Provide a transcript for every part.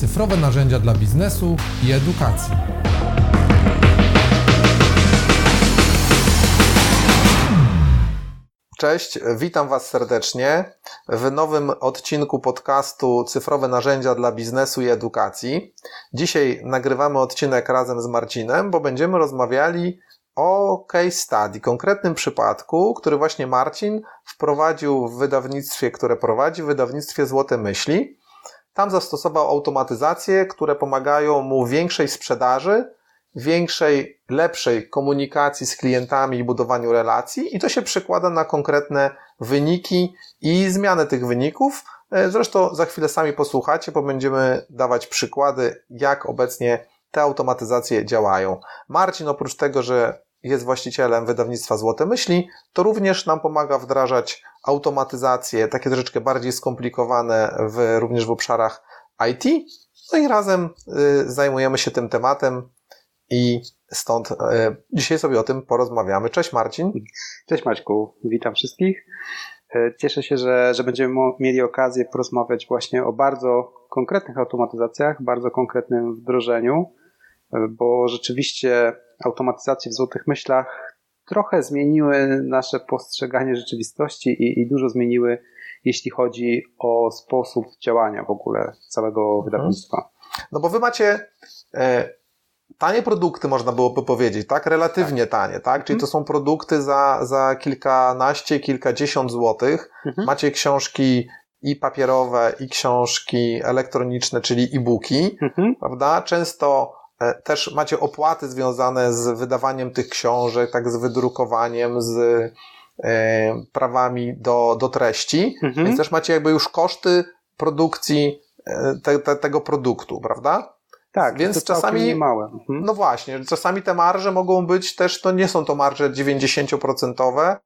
cyfrowe narzędzia dla biznesu i edukacji. Cześć, witam Was serdecznie w nowym odcinku podcastu Cyfrowe narzędzia dla biznesu i edukacji. Dzisiaj nagrywamy odcinek razem z Marcinem, bo będziemy rozmawiali o case study, konkretnym przypadku, który właśnie Marcin wprowadził w wydawnictwie, które prowadzi, w wydawnictwie Złote Myśli. Tam zastosował automatyzacje, które pomagają mu większej sprzedaży, większej, lepszej komunikacji z klientami i budowaniu relacji, i to się przekłada na konkretne wyniki i zmianę tych wyników. E, zresztą za chwilę sami posłuchacie, bo będziemy dawać przykłady, jak obecnie te automatyzacje działają. Marcin, oprócz tego, że jest właścicielem wydawnictwa Złote Myśli, to również nam pomaga wdrażać automatyzacje, takie troszeczkę bardziej skomplikowane, w, również w obszarach IT. No i razem y, zajmujemy się tym tematem i stąd y, dzisiaj sobie o tym porozmawiamy. Cześć Marcin. Cześć Maćku, witam wszystkich. Y, cieszę się, że, że będziemy mieli okazję porozmawiać właśnie o bardzo konkretnych automatyzacjach, bardzo konkretnym wdrożeniu, y, bo rzeczywiście automatyzacje w złotych myślach trochę zmieniły nasze postrzeganie rzeczywistości i, i dużo zmieniły, jeśli chodzi o sposób działania w ogóle całego mhm. wydawnictwa. No bo wy macie e, tanie produkty, można byłoby powiedzieć, tak? Relatywnie tak. tanie, tak? Czyli mhm. to są produkty za, za kilkanaście, kilkadziesiąt złotych. Mhm. Macie książki i papierowe, i książki elektroniczne, czyli e-booki, mhm. prawda? Często też macie opłaty związane z wydawaniem tych książek, tak z wydrukowaniem, z e, prawami do, do treści, mhm. więc też macie jakby już koszty produkcji e, te, te, tego produktu, prawda? Tak, więc czasami małe. Mhm. No właśnie, czasami te marże mogą być też, to nie są to marże 90%,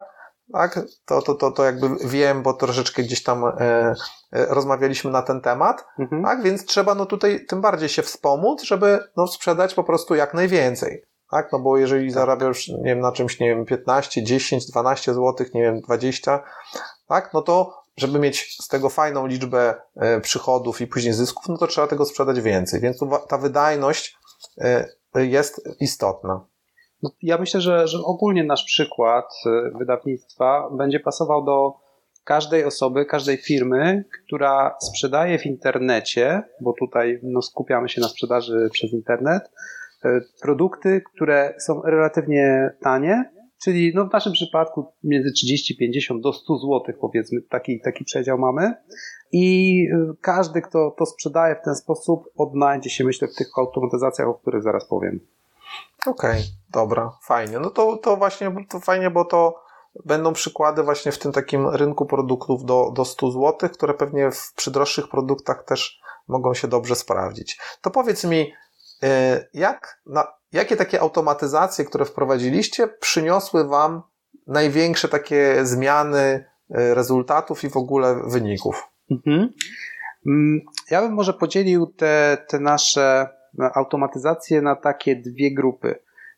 tak? To, to, to, to jakby wiem, bo troszeczkę gdzieś tam e, e, rozmawialiśmy na ten temat, mhm. tak? Więc trzeba no tutaj tym bardziej się wspomóc, żeby no sprzedać po prostu jak najwięcej. Tak? No bo jeżeli tak. zarabiasz, nie wiem, na czymś, nie wiem, 15, 10, 12 zł, nie wiem, 20, tak? No to żeby mieć z tego fajną liczbę e, przychodów i później zysków, no to trzeba tego sprzedać więcej. Więc ta wydajność e, jest istotna. No, ja myślę, że, że ogólnie nasz przykład y, wydawnictwa będzie pasował do każdej osoby, każdej firmy, która sprzedaje w internecie, bo tutaj no, skupiamy się na sprzedaży przez internet, y, produkty, które są relatywnie tanie, czyli no, w naszym przypadku między 30, 50 do 100 zł, powiedzmy, taki, taki przedział mamy. I y, każdy, kto to sprzedaje w ten sposób, odnajdzie się, myślę, w tych automatyzacjach, o których zaraz powiem. Okej, okay, dobra, fajnie. No to, to właśnie to fajnie, bo to będą przykłady właśnie w tym takim rynku produktów do, do 100 zł, które pewnie w, przy droższych produktach też mogą się dobrze sprawdzić. To powiedz mi, y, jak, na, jakie takie automatyzacje, które wprowadziliście, przyniosły Wam największe takie zmiany y, rezultatów i w ogóle wyników? Mhm. Mm, ja bym może podzielił te, te nasze automatyzację na takie dwie grupy,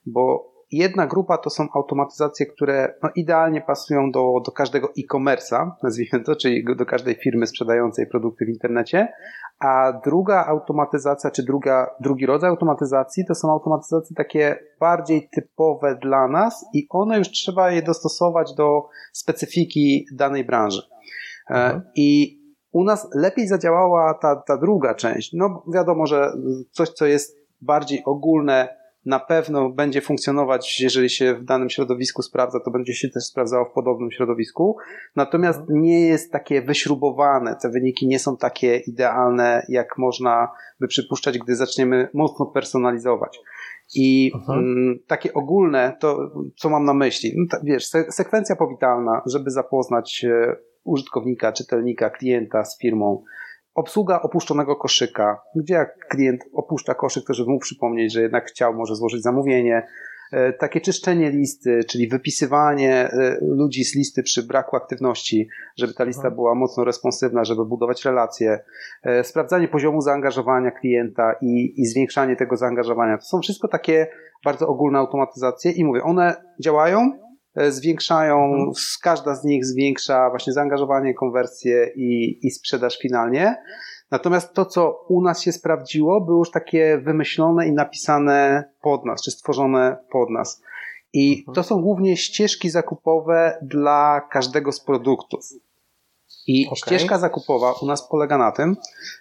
bo jedna grupa to są automatyzacje, które no, idealnie pasują do, do każdego e-commerce'a, nazwijmy to, czyli do każdej firmy sprzedającej produkty w internecie, a druga automatyzacja, czy druga, drugi rodzaj automatyzacji to są automatyzacje takie bardziej typowe dla nas i one już trzeba je dostosować do specyfiki danej branży. E, mhm. I u nas lepiej zadziałała ta, ta druga część. No wiadomo, że coś, co jest bardziej ogólne, na pewno będzie funkcjonować, jeżeli się w danym środowisku sprawdza, to będzie się też sprawdzało w podobnym środowisku. Natomiast mhm. nie jest takie wyśrubowane, te wyniki nie są takie idealne, jak można by przypuszczać, gdy zaczniemy mocno personalizować. I mhm. m, takie ogólne, to co mam na myśli? No, ta, wiesz, sekwencja powitalna, żeby zapoznać użytkownika, czytelnika, klienta z firmą. Obsługa opuszczonego koszyka, gdzie jak klient opuszcza koszyk, to żeby mu przypomnieć, że jednak chciał może złożyć zamówienie. E, takie czyszczenie listy, czyli wypisywanie e, ludzi z listy przy braku aktywności, żeby ta lista była mocno responsywna, żeby budować relacje. E, sprawdzanie poziomu zaangażowania klienta i, i zwiększanie tego zaangażowania. To są wszystko takie bardzo ogólne automatyzacje i mówię, one działają, zwiększają, mhm. każda z nich zwiększa właśnie zaangażowanie, konwersję i, i sprzedaż finalnie. Natomiast to, co u nas się sprawdziło, było już takie wymyślone i napisane pod nas, czy stworzone pod nas. I Mhm. to są głównie ścieżki zakupowe dla każdego z produktów. I Okej. ścieżka zakupowa u nas polega na tym,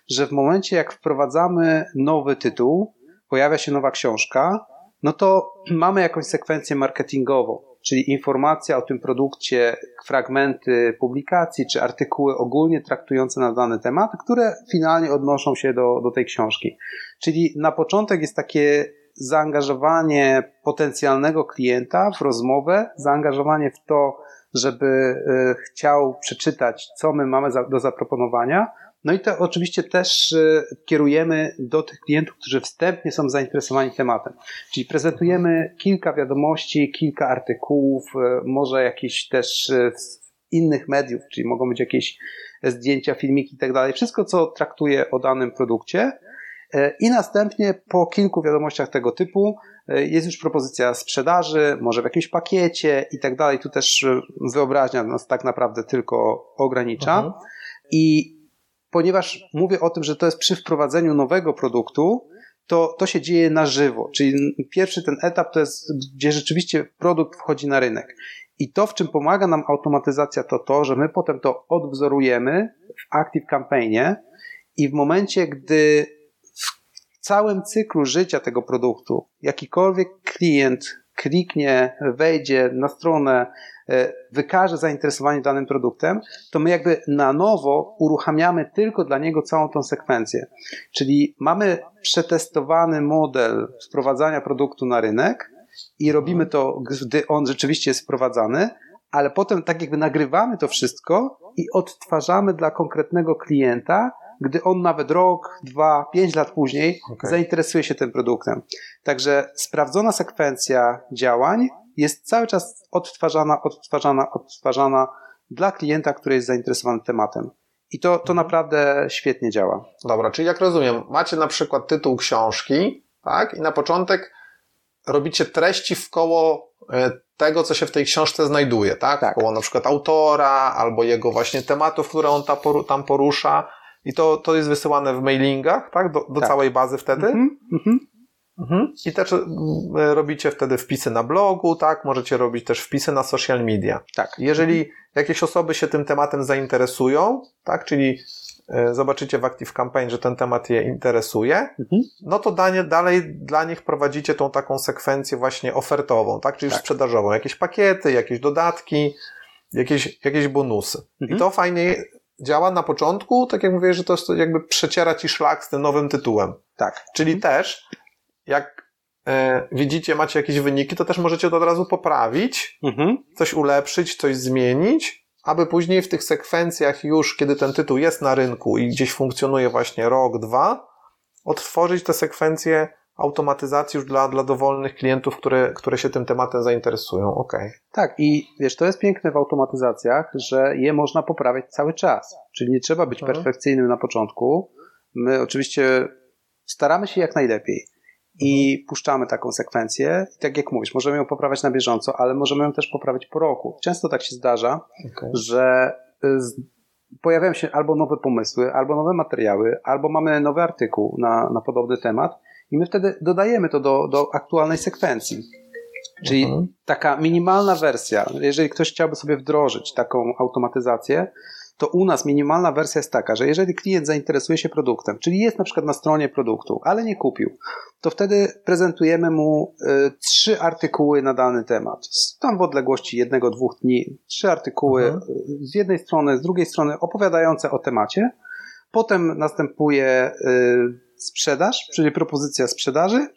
że w momencie jak wprowadzamy nowy tytuł, pojawia się nowa książka, no to mamy jakąś sekwencję marketingową, czyli informacja o tym produkcie, fragmenty publikacji czy artykuły ogólnie traktujące na dany temat, które finalnie odnoszą się do, do tej książki. Czyli na początek jest takie zaangażowanie potencjalnego klienta w rozmowę, zaangażowanie w to, żeby y, chciał przeczytać, co my mamy do zaproponowania. No i to oczywiście też y, kierujemy do tych klientów, którzy wstępnie są zainteresowani tematem. Czyli prezentujemy kilka wiadomości, kilka artykułów, y, może jakieś też y, z innych mediów, czyli mogą być jakieś zdjęcia, filmiki i tak dalej. Wszystko, co traktuje o danym produkcie. I następnie po kilku wiadomościach tego typu jest już propozycja sprzedaży, może w jakimś pakiecie i tak dalej. Tu też wyobraźnia nas tak naprawdę tylko ogranicza. Mhm. I ponieważ mówię o tym, że to jest przy wprowadzeniu nowego produktu, to, to się dzieje na żywo. Czyli pierwszy ten etap to jest, gdzie rzeczywiście produkt wchodzi na rynek. I to, w czym pomaga nam automatyzacja, to to, że my potem to odwzorujemy w Active Campaignie i w momencie, gdy w całym cyklu życia tego produktu jakikolwiek klient kliknie, wejdzie na stronę, e, wykaże zainteresowanie danym produktem, to my jakby na nowo uruchamiamy tylko dla niego całą tą sekwencję. Czyli mamy przetestowany model wprowadzania produktu na rynek i robimy to, gdy on rzeczywiście jest wprowadzany, ale potem tak jakby nagrywamy to wszystko i odtwarzamy dla konkretnego klienta, gdy on nawet rok, dwa, pięć lat później Okej. zainteresuje się tym produktem. Także sprawdzona sekwencja działań jest cały czas odtwarzana, odtwarzana, odtwarzana dla klienta, który jest zainteresowany tematem. I to, to naprawdę świetnie działa. Dobra, czyli jak rozumiem, macie na przykład tytuł książki, tak? I na początek robicie treści w koło e, tego, co się w tej książce znajduje, tak? Tak. Koło na przykład autora, albo jego właśnie tematów, które on tam porusza. I to, to jest wysyłane w mailingach, tak? Do, do Tak. całej bazy wtedy. Mhm, mhm. Mhm. I też e, robicie wtedy wpisy na blogu, tak? Możecie robić też wpisy na social media. Tak. Jeżeli jakieś osoby się tym tematem zainteresują, tak? Czyli e, zobaczycie w Active Campaign, że ten temat je interesuje, Mhm. no to danie, dalej dla nich prowadzicie tą taką sekwencję właśnie ofertową, tak? Czyli Tak. sprzedażową. Jakieś pakiety, jakieś dodatki, jakieś, jakieś bonusy. Mhm. I to fajnie działa na początku, tak jak mówię, że to jest jakby przeciera ci szlak z tym nowym tytułem. Tak. Czyli też, jak e, widzicie, macie jakieś wyniki, to też możecie to od razu poprawić, Mhm. coś ulepszyć, coś zmienić, aby później w tych sekwencjach już, kiedy ten tytuł jest na rynku i gdzieś funkcjonuje właśnie rok, dwa, odtworzyć te sekwencje automatyzacji już dla, dla dowolnych klientów, które, które się tym tematem zainteresują. Okej. Tak, i wiesz, to jest piękne w automatyzacjach, że je można poprawiać cały czas. Czyli nie trzeba być Mhm. perfekcyjnym na początku. My oczywiście staramy się jak najlepiej i puszczamy taką sekwencję. I tak jak mówisz, możemy ją poprawiać na bieżąco, ale możemy ją też poprawić po roku. Często tak się zdarza, Okej. że y, pojawiają się albo nowe pomysły, albo nowe materiały, albo mamy nowy artykuł na, na podobny temat i my wtedy dodajemy to do, do aktualnej sekwencji. Czyli Mhm. taka minimalna wersja, jeżeli ktoś chciałby sobie wdrożyć taką automatyzację, to u nas minimalna wersja jest taka, że jeżeli klient zainteresuje się produktem, czyli jest na przykład na stronie produktu, ale nie kupił, to wtedy prezentujemy mu y, trzy artykuły na dany temat. Tam w odległości jednego, dwóch dni, trzy artykuły Mhm. y, z jednej strony, z drugiej strony opowiadające o temacie. Potem następuje y, sprzedaż, czyli propozycja sprzedaży,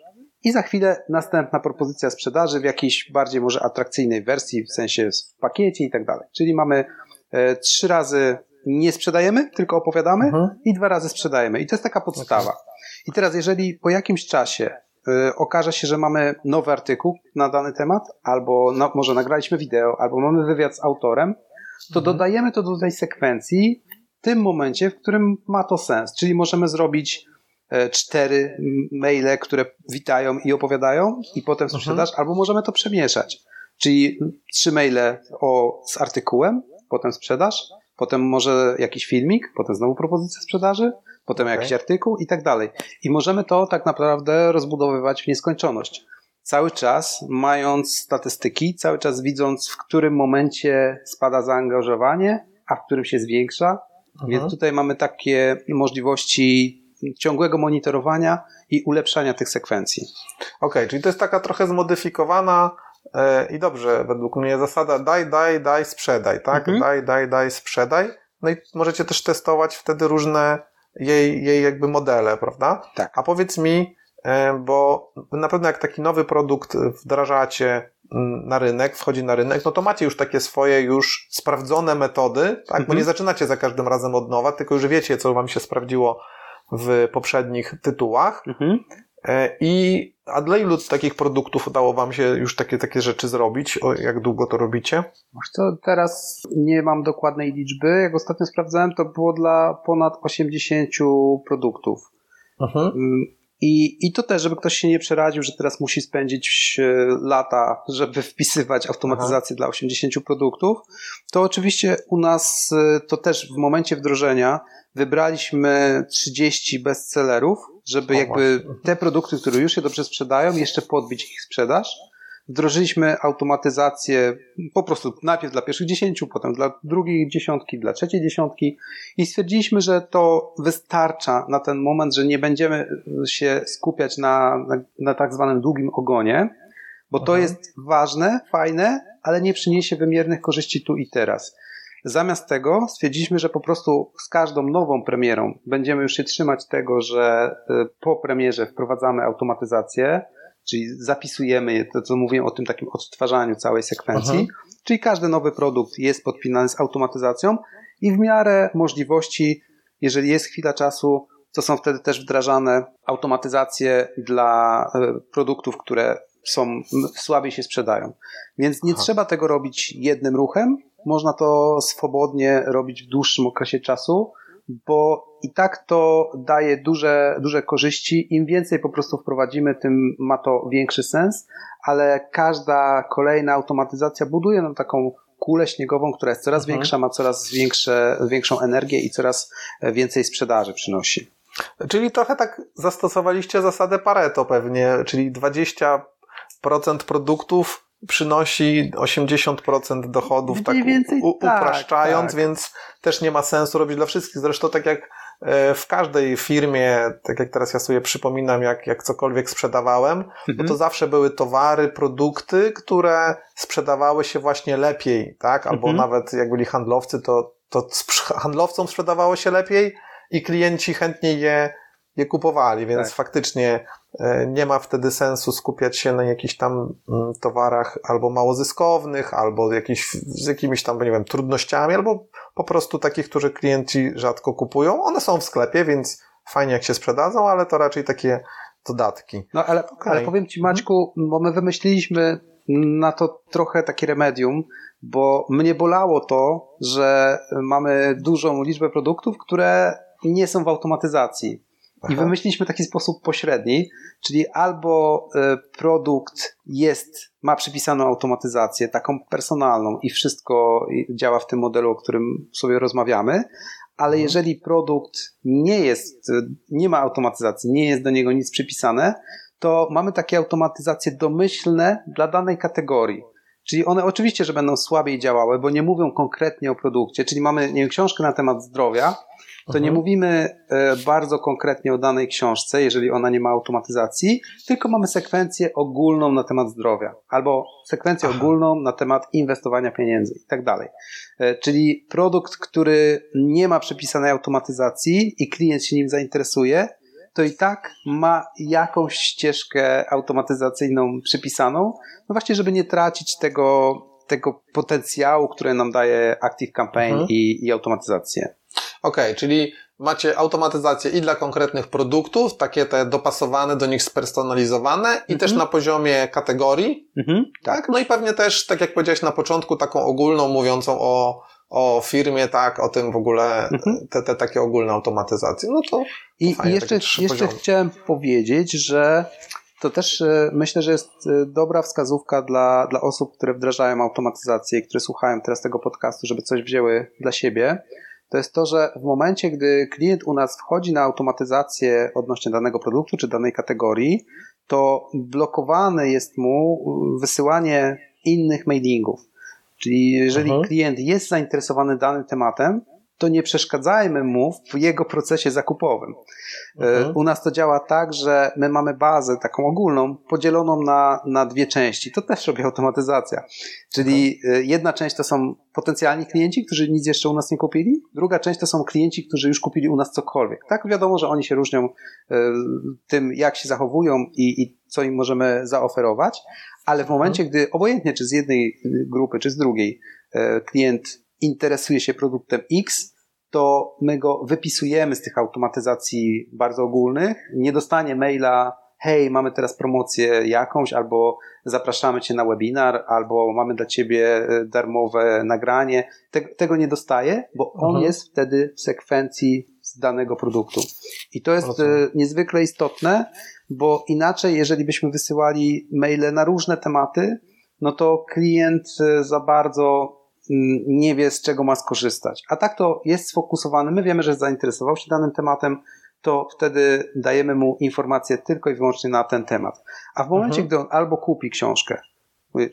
i za chwilę następna propozycja sprzedaży w jakiejś bardziej może atrakcyjnej wersji, w sensie w pakiecie i tak dalej. Czyli mamy e, trzy razy nie sprzedajemy, tylko opowiadamy Mhm. i dwa razy sprzedajemy. I to jest taka podstawa. I teraz, jeżeli po jakimś czasie e, okaże się, że mamy nowy artykuł na dany temat, albo na, może nagraliśmy wideo, albo mamy wywiad z autorem, to dodajemy to do tej sekwencji w tym momencie, w którym ma to sens. Czyli możemy zrobić cztery m- maile, które witają i opowiadają, i potem sprzedaż, albo możemy to przemieszać. Czyli trzy maile o, z artykułem, potem sprzedaż, potem może jakiś filmik, potem znowu propozycja sprzedaży, potem okay. jakiś artykuł i tak dalej. I możemy to tak naprawdę rozbudowywać w nieskończoność. Cały czas mając statystyki, cały czas widząc, w którym momencie spada zaangażowanie, a w którym się zwiększa. Mhm. Więc tutaj mamy takie możliwości ciągłego monitorowania i ulepszania tych sekwencji. Okej, okay, czyli to jest taka trochę zmodyfikowana e, i dobrze, według mnie zasada daj, daj, daj, sprzedaj, tak? Mhm. Daj, daj, daj, sprzedaj. No i możecie też testować wtedy różne jej, jej jakby modele, prawda? Tak. A powiedz mi, e, bo na pewno jak taki nowy produkt wdrażacie mm, na rynek, wchodzi na rynek, no to macie już takie swoje już sprawdzone metody, tak? Mhm. Bo nie zaczynacie za każdym razem od nowa, tylko już wiecie, co wam się sprawdziło w poprzednich tytułach. Mhm. E, I a dla ilu takich produktów udało Wam się już takie, takie rzeczy zrobić? O, jak długo to robicie? Co, teraz nie mam dokładnej liczby. Jak ostatnio sprawdzałem, to było dla ponad 80 produktów. Mhm. I, I to też, żeby ktoś się nie przeraził, że teraz musi spędzić e, lata, żeby wpisywać automatyzację Aha. dla 80 produktów, to oczywiście u nas e, to też w momencie wdrożenia wybraliśmy 30 bestsellerów, żeby o, jakby właśnie. te produkty, które już się dobrze sprzedają, jeszcze podbić ich sprzedaż. Wdrożyliśmy automatyzację po prostu najpierw dla pierwszych dziesięciu, potem dla drugiej dziesiątki, dla trzeciej dziesiątki i stwierdziliśmy, że to wystarcza na ten moment, że nie będziemy się skupiać na, na, na tak zwanym długim ogonie, bo to mhm. jest ważne, fajne, ale nie przyniesie wymiernych korzyści tu i teraz. Zamiast tego stwierdziliśmy, że po prostu z każdą nową premierą będziemy już się trzymać tego, że y, po premierze wprowadzamy automatyzację, czyli zapisujemy to, co mówiłem o tym takim odtwarzaniu całej sekwencji, Aha. czyli każdy nowy produkt jest podpinany z automatyzacją i w miarę możliwości, jeżeli jest chwila czasu, to są wtedy też wdrażane automatyzacje dla y, produktów, które są, słabiej się sprzedają. Więc nie Aha. trzeba tego robić jednym ruchem, można to swobodnie robić w dłuższym okresie czasu, bo i tak to daje duże, duże korzyści. Im więcej po prostu wprowadzimy, tym ma to większy sens, ale każda kolejna automatyzacja buduje nam taką kulę śniegową, która jest coraz mhm. większa, ma coraz większe, większą energię i coraz więcej sprzedaży przynosi. Czyli trochę tak zastosowaliście zasadę Pareto pewnie, czyli 20% produktów przynosi 80% dochodów, tak więcej, u, tak, upraszczając, tak. więc też nie ma sensu robić dla wszystkich. Zresztą tak jak e, w każdej firmie, tak jak teraz ja sobie przypominam, jak, jak cokolwiek sprzedawałem, mhm. bo to zawsze były towary, produkty, które sprzedawały się właśnie lepiej, tak? Albo mhm. nawet jak byli handlowcy, to, to handlowcom sprzedawało się lepiej i klienci chętniej je, je kupowali, więc tak. faktycznie E, nie ma wtedy sensu skupiać się na jakichś tam mm, towarach albo mało zyskownych, albo jakiś, z jakimiś tam, nie wiem, trudnościami, albo po prostu takich, które klienci rzadko kupują. One są w sklepie, więc fajnie jak się sprzedadzą, ale to raczej takie dodatki. No ale, okay. ale powiem Ci Maćku, bo my wymyśliliśmy na to trochę takie remedium, bo mnie bolało to, że mamy dużą liczbę produktów, które nie są w automatyzacji. Aha. I wymyśliliśmy taki sposób pośredni, czyli albo e, produkt jest, ma przypisaną automatyzację, taką personalną i wszystko działa w tym modelu, o którym sobie rozmawiamy, ale mhm. jeżeli produkt nie jest, nie ma automatyzacji, nie jest do niego nic przypisane, to mamy takie automatyzacje domyślne dla danej kategorii. Czyli one oczywiście, że będą słabiej działały, bo nie mówią konkretnie o produkcie, czyli mamy nie wiem, książkę na temat zdrowia, to nie mhm. mówimy e, bardzo konkretnie o danej książce, jeżeli ona nie ma automatyzacji, tylko mamy sekwencję ogólną na temat zdrowia, albo sekwencję Aha. ogólną na temat inwestowania pieniędzy i tak dalej. E, czyli produkt, który nie ma przepisanej automatyzacji i klient się nim zainteresuje, to i tak ma jakąś ścieżkę automatyzacyjną przypisaną, no właśnie, żeby nie tracić tego, tego potencjału, które nam daje Active Campaign mhm. i, i automatyzację. Okej, okay, czyli macie automatyzację i dla konkretnych produktów, takie te dopasowane, do nich spersonalizowane i -hmm. też na poziomie kategorii. -hmm. tak? No i pewnie też, tak jak powiedziałeś na początku, taką ogólną, mówiącą o, o firmie, tak, o tym w ogóle, -hmm. te, te takie ogólne automatyzacje. No to I, fajnie, jeszcze, jeszcze chciałem powiedzieć, że to też e, myślę, że jest e, dobra wskazówka dla, dla osób, które wdrażają automatyzację i które słuchają teraz tego podcastu, żeby coś wzięły dla siebie to jest to, że w momencie, gdy klient u nas wchodzi na automatyzację odnośnie danego produktu czy danej kategorii, to blokowane jest mu wysyłanie innych mailingów. Czyli jeżeli Aha. klient jest zainteresowany danym tematem, to nie przeszkadzajmy mu w jego procesie zakupowym. Mhm. U nas to działa tak, że my mamy bazę taką ogólną, podzieloną na, na dwie części. To też robi automatyzacja. Czyli mhm. jedna część to są potencjalni klienci, którzy nic jeszcze u nas nie kupili. Druga część to są klienci, którzy już kupili u nas cokolwiek. Tak wiadomo, że oni się różnią e, tym, jak się zachowują i, i co im możemy zaoferować, ale w momencie, mhm. gdy obojętnie czy z jednej grupy, czy z drugiej klient interesuje się produktem X, to my go wypisujemy z tych automatyzacji bardzo ogólnych. Nie dostanie maila, hej, mamy teraz promocję jakąś, albo zapraszamy cię na webinar, albo mamy dla ciebie e, darmowe nagranie. Tego, nie dostaje, bo on mhm. jest wtedy w sekwencji z danego produktu. I to jest e, niezwykle istotne, bo inaczej, jeżeli byśmy wysyłali maile na różne tematy, no to klient e, za bardzo nie wie, z czego ma skorzystać. A tak to jest sfokusowany, my wiemy, że zainteresował się danym tematem, to wtedy dajemy mu informacje tylko i wyłącznie na ten temat. A w momencie, mhm. gdy on albo kupi książkę,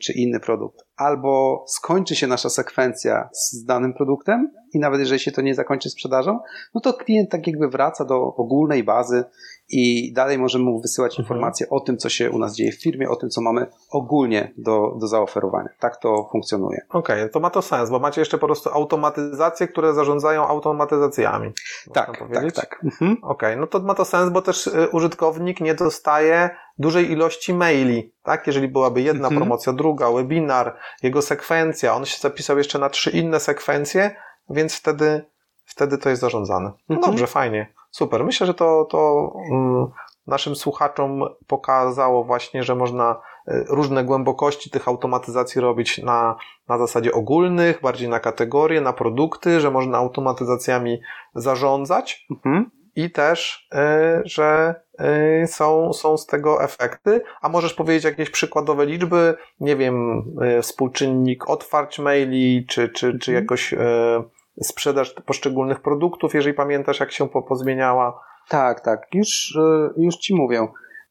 czy inny produkt, albo skończy się nasza sekwencja z danym produktem i nawet jeżeli się to nie zakończy sprzedażą, no to klient tak jakby wraca do ogólnej bazy i dalej możemy mu wysyłać mhm. informacje o tym, co się u nas dzieje w firmie, o tym, co mamy ogólnie do, do zaoferowania. Tak to funkcjonuje. Okej, okay, to ma to sens, bo macie jeszcze po prostu automatyzacje, które zarządzają automatyzacjami. Tak, tak, tak. Mhm. Okej, okay, no to ma to sens, bo też y, użytkownik nie dostaje dużej ilości maili, tak? Jeżeli byłaby jedna mhm. promocja, druga, webinar, jego sekwencja, on się zapisał jeszcze na trzy inne sekwencje, więc wtedy, wtedy to jest zarządzane. No mhm. dobrze, fajnie. Super. Myślę, że to, to mm, naszym słuchaczom pokazało właśnie, że można y, różne głębokości tych automatyzacji robić na, na zasadzie ogólnych, bardziej na kategorie, na produkty, że można automatyzacjami zarządzać. Mhm i też, y, że y, są, są z tego efekty. A możesz powiedzieć jakieś przykładowe liczby, nie wiem, współczynnik otwarć maili, czy, czy, czy mhm. jakoś sprzedaż poszczególnych produktów, jeżeli pamiętasz, jak się pozmieniała. Tak, tak, już, e, już ci mówię.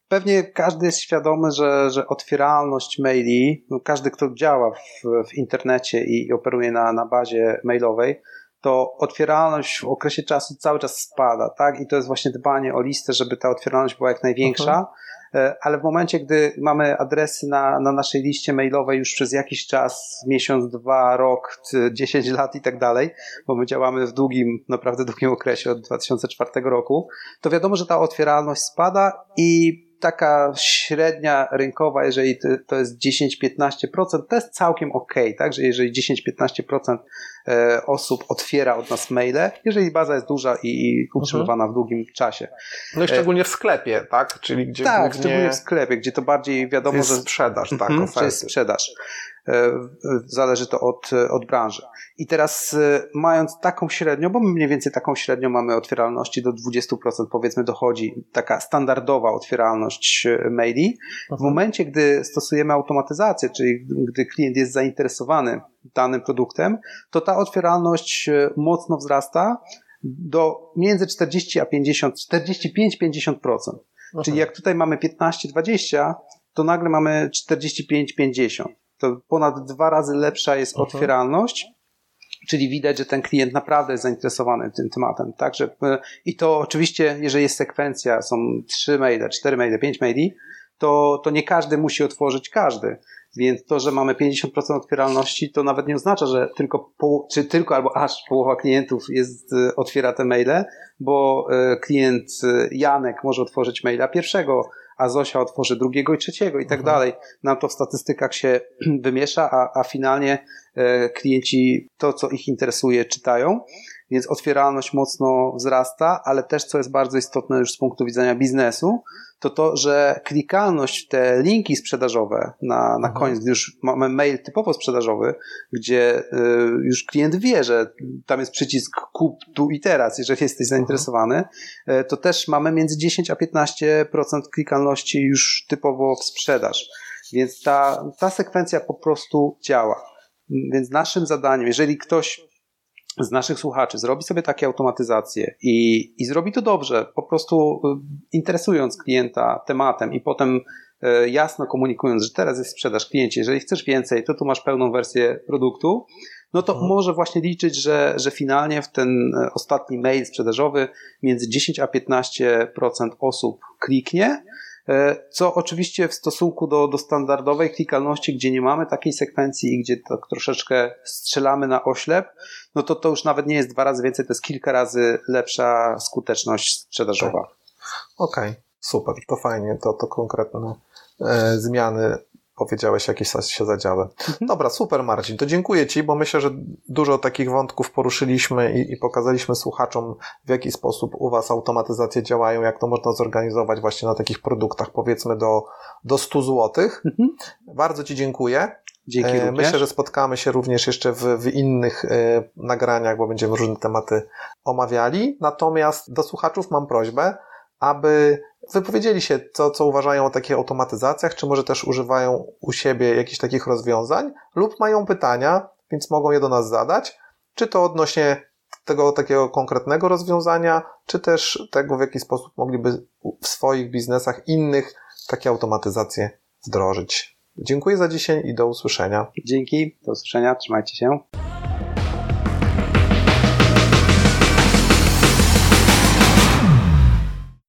Pewnie każdy jest świadomy, że, że otwieralność maili, no każdy, kto działa w, w internecie i operuje na, na bazie mailowej, to otwieralność w okresie czasu cały czas spada, tak? I to jest właśnie dbanie o listę, żeby ta otwieralność była jak największa. Mhm. E, ale w momencie, gdy mamy adresy na, na naszej liście mailowej już przez jakiś czas, miesiąc, dwa, rok, dziesięć lat i tak dalej, bo my działamy w długim, naprawdę długim okresie od 2004 roku, to wiadomo, że ta otwieralność spada i taka średnia rynkowa, jeżeli to jest 10-15%, to jest całkiem ok, tak? Że jeżeli 10-15% e, osób otwiera od nas maile, jeżeli baza jest duża i utrzymywana mhm. w długim czasie. No i szczególnie w sklepie, tak? Czyli gdzie tak, głównie... szczególnie w sklepie, gdzie to bardziej wiadomo, jest że sprzedaż, tak, mhm, że jest sprzedaż. E, zależy to od, od branży. I teraz e, mając taką średnią, bo mniej więcej taką średnią mamy otwieralności do 20% powiedzmy dochodzi taka standardowa otwieralność e, maili. W mhm. momencie, gdy stosujemy automatyzację, czyli gdy klient jest zainteresowany danym produktem, to ta otwieralność mocno wzrasta do między 40 a 50, 45-50%. Czyli jak tutaj mamy 15-20, to nagle mamy 45-50 to ponad dwa razy lepsza jest otwieralność. Czyli widać, że ten klient naprawdę jest zainteresowany tym tematem. Także, e, I to oczywiście, jeżeli jest sekwencja, są trzy maile, cztery maile, pięć maili, to, to nie każdy musi otworzyć każdy. Więc to, że mamy 50% otwieralności, to nawet nie oznacza, że tylko, po, czy tylko albo aż połowa klientów jest, e, otwiera te maile, bo e, klient Janek może otworzyć maila pierwszego, a Zosia otworzy drugiego i trzeciego i tak mhm. dalej. Nam to w statystykach się wymiesza, a, a finalnie e, klienci to, co ich interesuje, czytają więc otwieralność mocno wzrasta, ale też co jest bardzo istotne już z punktu widzenia biznesu, to to, że klikalność w te linki sprzedażowe na, na mhm. koniec, gdy już mamy mail typowo sprzedażowy, gdzie y, już klient wie, że tam jest przycisk kup tu i teraz, jeżeli jesteś zainteresowany, y, to też mamy między 10 a 15% klikalności już typowo w sprzedaż. Więc ta, ta sekwencja po prostu działa. Więc naszym zadaniem, jeżeli ktoś z naszych słuchaczy zrobi sobie takie automatyzacje i, i zrobi to dobrze, po prostu y, interesując klienta tematem i potem y, jasno komunikując, że teraz jest sprzedaż kliencie, jeżeli chcesz więcej, to tu masz pełną wersję produktu, no to mhm. może właśnie liczyć, że, że finalnie w ten e, ostatni mail sprzedażowy między 10 a 15% osób kliknie, co oczywiście w stosunku do, do standardowej klikalności, gdzie nie mamy takiej sekwencji i gdzie troszeczkę strzelamy na oślep, no to to już nawet nie jest dwa razy więcej, to jest kilka razy lepsza skuteczność sprzedażowa. Okej, okay, super, to fajnie, to, to konkretne e, zmiany powiedziałeś, jakieś się zadziały. Mhm. Dobra, super Marcin, to dziękuję Ci, bo myślę, że dużo takich wątków poruszyliśmy i, i, pokazaliśmy słuchaczom, w jaki sposób u Was automatyzacje działają, jak to można zorganizować właśnie na takich produktach, powiedzmy do, do 100 zł. Mhm. Bardzo Ci dziękuję. Dzięki e, Myślę, że spotkamy się również jeszcze w, w innych e, nagraniach, bo będziemy różne tematy omawiali. Natomiast do słuchaczów mam prośbę, aby wypowiedzieli się, co, co uważają o takich automatyzacjach, czy może też używają u siebie jakichś takich rozwiązań, lub mają pytania, więc mogą je do nas zadać, czy to odnośnie tego takiego konkretnego rozwiązania, czy też tego, w jaki sposób mogliby w swoich biznesach innych takie automatyzacje wdrożyć. Dziękuję za dzisiaj i do usłyszenia. Dzięki, do usłyszenia, trzymajcie się.